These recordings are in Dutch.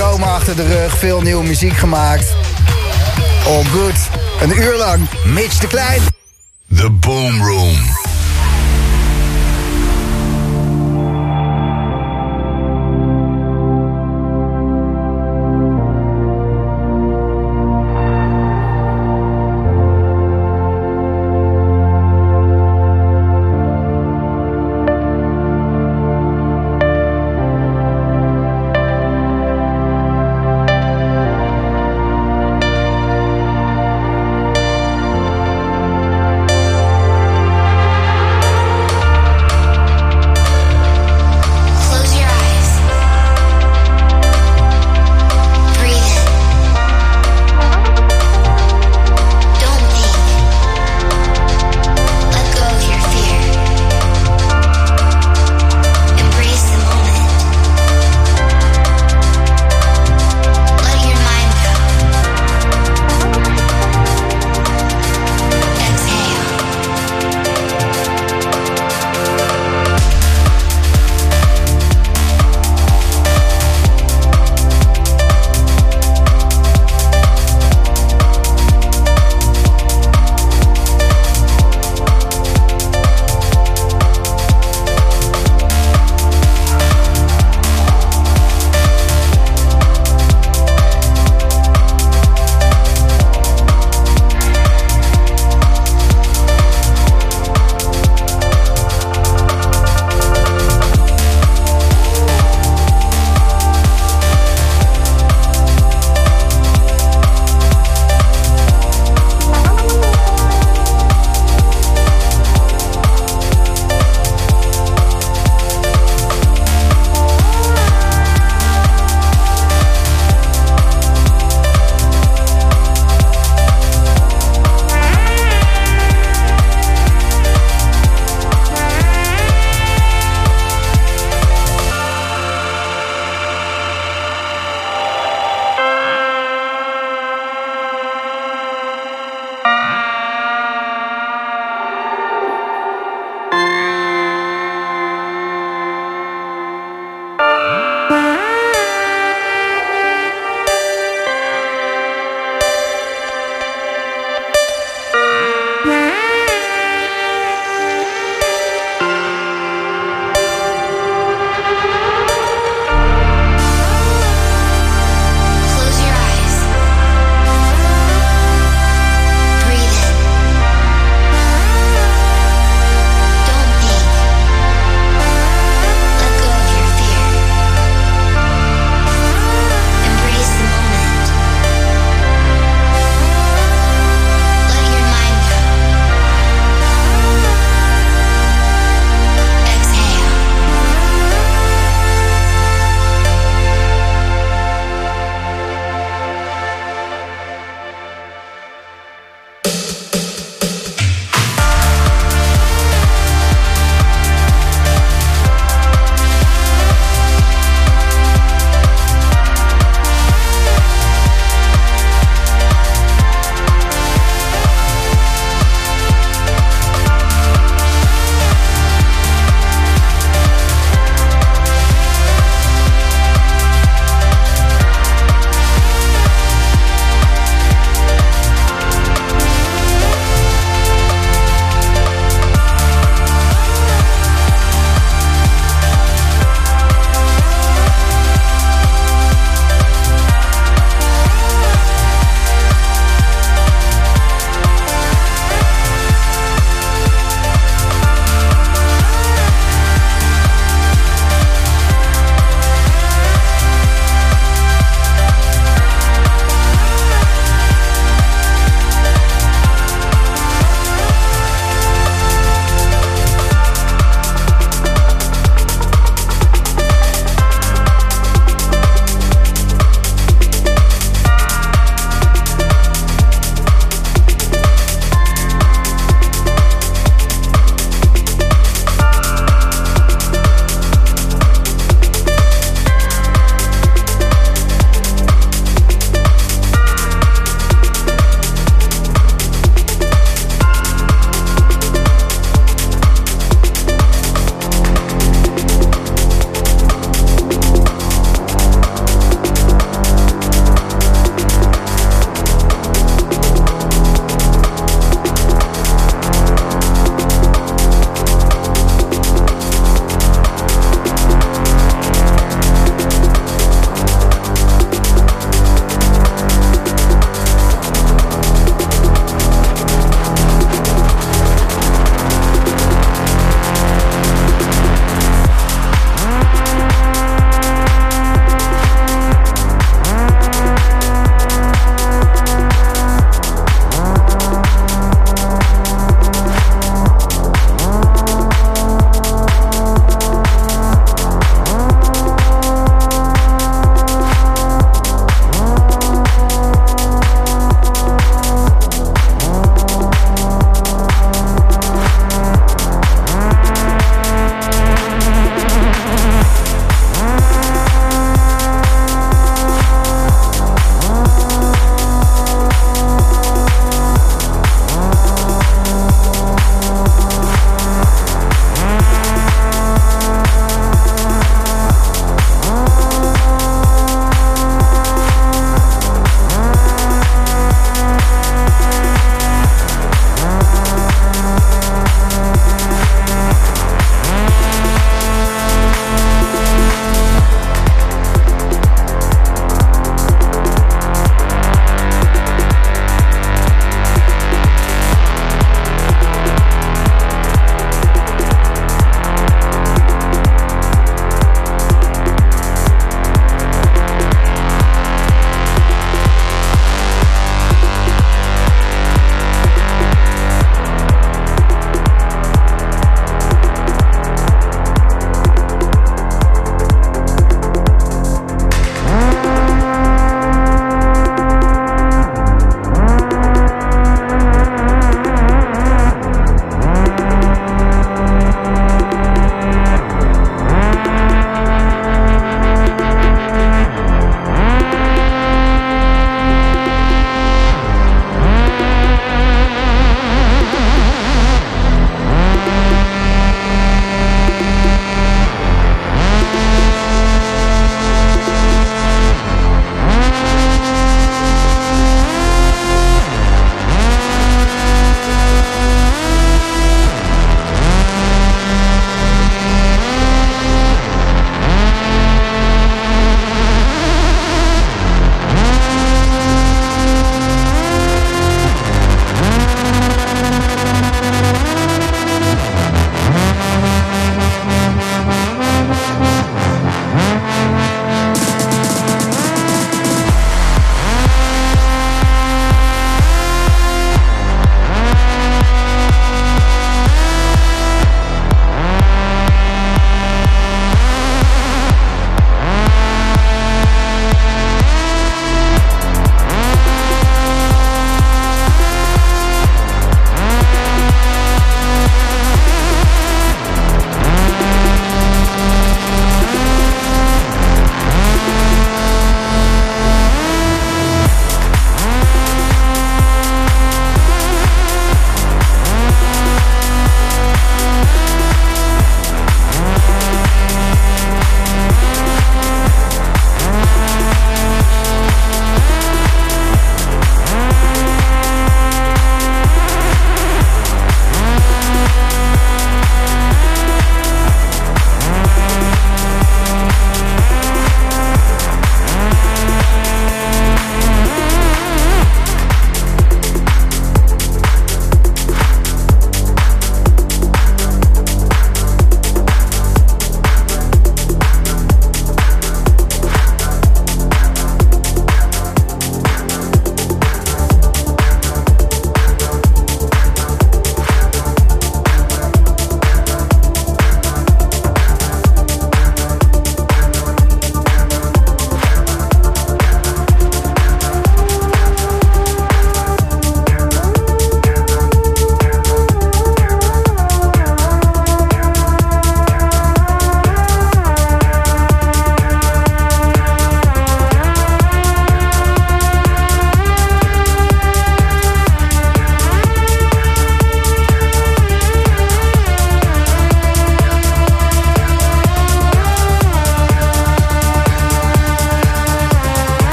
zomer achter de rug. Veel nieuwe muziek gemaakt. All good. Een uur lang. Mitch de Klein. The Boom Room.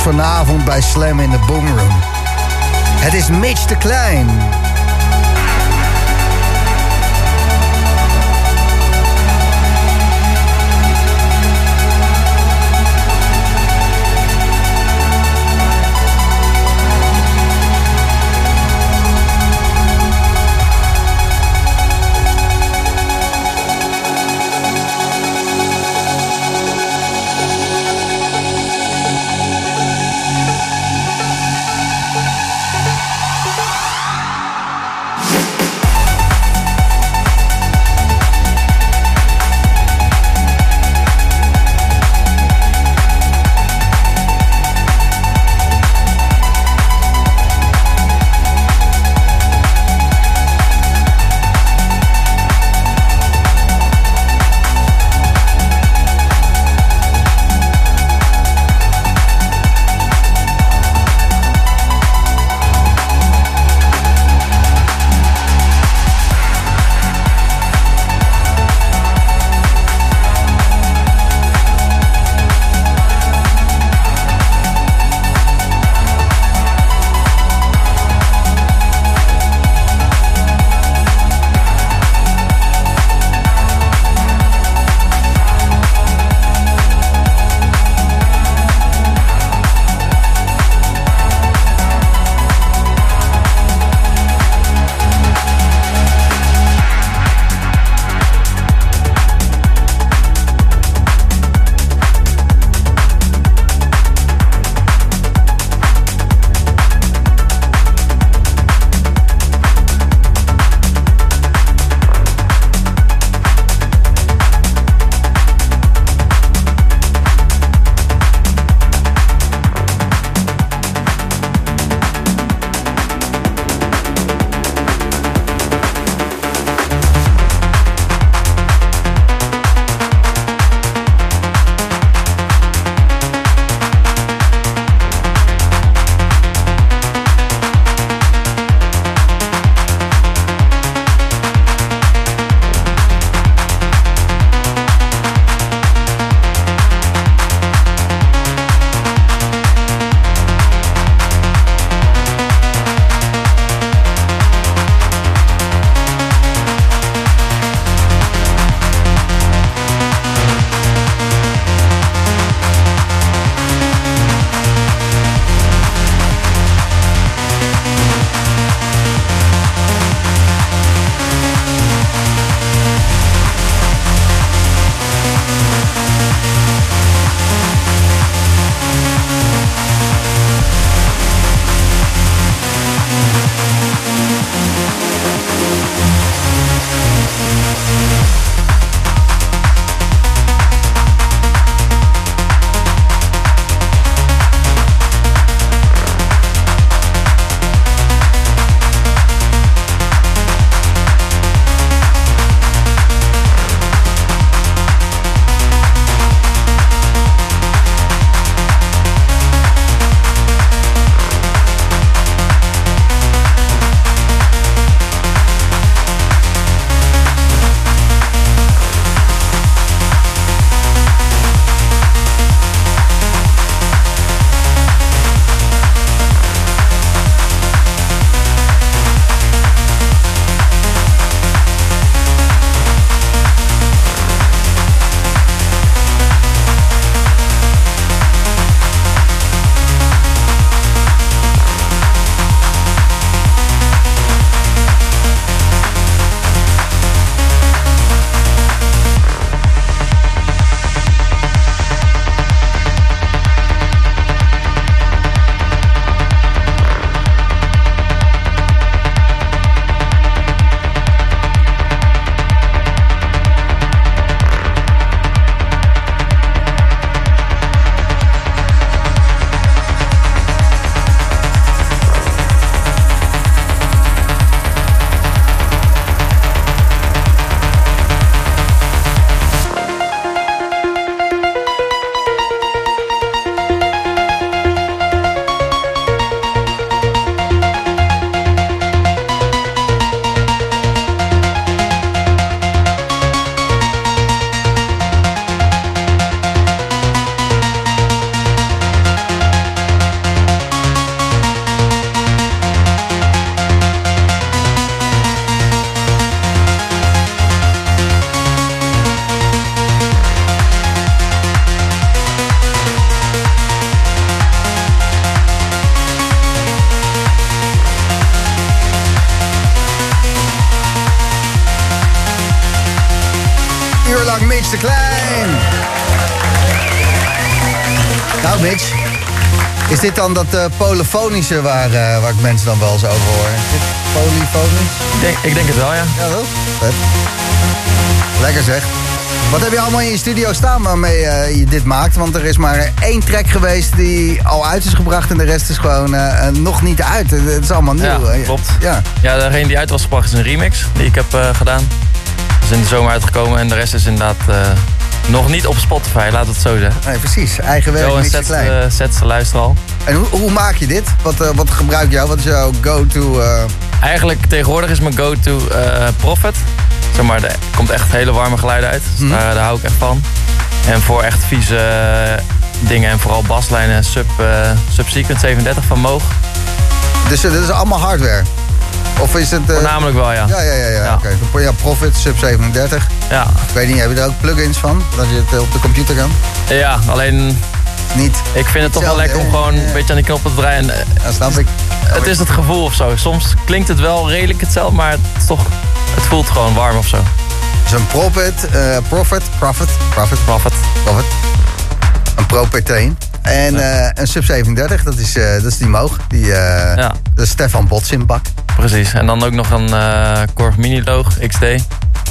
vanavond bij Slam in de Boomroom. Het is Mitch de Klein. Is dit dan dat uh, polyfonische waar, uh, waar ik mensen dan wel eens over hoor? Is dit polyfonisch? Ik denk, ik denk het wel, ja. Ja, wel? Lekker zeg. Wat heb je allemaal in je studio staan waarmee uh, je dit maakt? Want er is maar één track geweest die al uit is gebracht en de rest is gewoon uh, nog niet uit. Het is allemaal nieuw. Ja, klopt. Ja. ja, degene die uit was gebracht is een remix die ik heb uh, gedaan. Dat is in de zomer uitgekomen en de rest is inderdaad nog niet op Spotify, laat het zo zeggen. Nee, precies. Eigen werk, Wel een set, set te luisteren al. En hoe, hoe, maak je dit? Wat, wat gebruik jou? Wat is jouw go-to? Eigenlijk tegenwoordig is mijn go-to Profit. Zeg maar, er komt echt hele warme geluiden uit. Dus mm. daar, daar, hou ik echt van. En voor echt vieze dingen en vooral baslijnen sub, uh, Subsequent 37 van Moog. Dus dit is allemaal hardware? Of is het... Uh... Voornamelijk wel, ja. Ja, ja, ja. ja. ja. Okay. ja Profit, Sub 37. Ja. Ik weet niet, heb je er ook plugins van? Dat je het op de computer kan? Ja, alleen... Niet? Ik vind het toch wel lekker om gewoon een beetje aan die knoppen te draaien. Ja, snap ik. Het is het gevoel of zo. Soms klinkt het wel redelijk hetzelfde, maar het is toch het voelt gewoon warm of zo. Een Profit, uh, Profit, Profit, Profit, Profit, Profit. Een Pro PT1. En uh, een Sub 37, dat is, uh, dat is die Moog. Die, uh, ja. Dat is Stefan Botsinbak. Precies. En dan ook nog een Korg Mini Loog XD.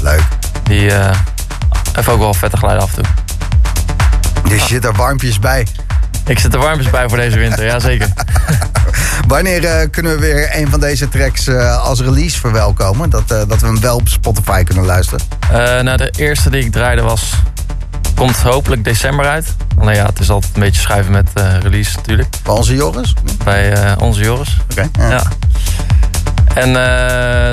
Leuk. Die heeft ook wel vette geluiden af en toe. Dus je zit er warmpjes bij. Ik zit er warmpjes bij voor deze winter, ja zeker. Wanneer uh, kunnen we weer een van deze tracks uh, als release verwelkomen? Dat, uh, dat we hem wel op Spotify kunnen luisteren? nou, de eerste die ik draaide was... Komt hopelijk december uit. Alleen ja, het is altijd een beetje schuiven met release natuurlijk. Bij onze Joris? Bij onze Joris. Oké. Okay, ja. ja. En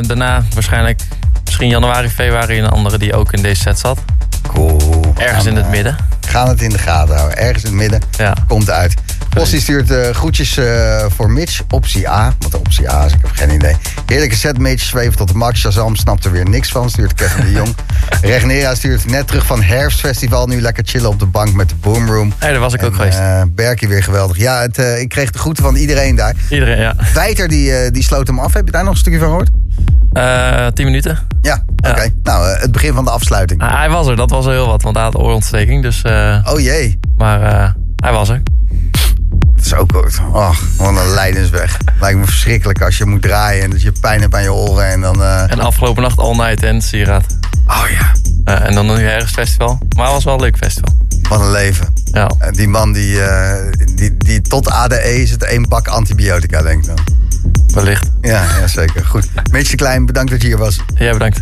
daarna waarschijnlijk misschien januari, februari een andere die ook in deze set zat. Cool. Ergens in het midden. Gaan het in de gaten houden. Ergens in het midden ja. komt uit. Postie stuurt uh, groetjes uh, voor Mitch. Optie A. Wat de optie A is, ik heb geen idee. Heerlijke set, Mitch. Zweven tot de max. Shazam snapt er weer niks van. Stuurt Kevin de Jong. Regnera stuurt net terug van Herfstfestival. Nu lekker chillen op de bank met de Boomroom. Hey, daar was ik en, ook geweest. Uh, Berkie weer geweldig. Ja, het, ik kreeg de groeten van iedereen daar. Iedereen, ja. Wijter die, die sloot hem af. Heb je daar nog een stukje van gehoord? Uh, tien minuten. Ja, oké. Okay. Ja. Nou, uh, het begin van de afsluiting. Uh, hij was er, dat was er heel wat, want hij had oorontsteking. Dus, oh jee. Maar hij was er. Dat is ook goed. Oh, wat een lijdensweg. Lijkt me verschrikkelijk als je moet draaien en dat je pijn hebt aan je oren. En, dan, en afgelopen nacht all night en sieraad. Oh ja. en dan nu herfstfestival. Maar het was wel een leuk festival. Wat een leven. Ja. die man die, die, die tot ADE is het één bak antibiotica, denk ik dan. Wellicht. Ja, ja zeker. Goed. Meetje Klein, bedankt dat je hier was. Ja, bedankt.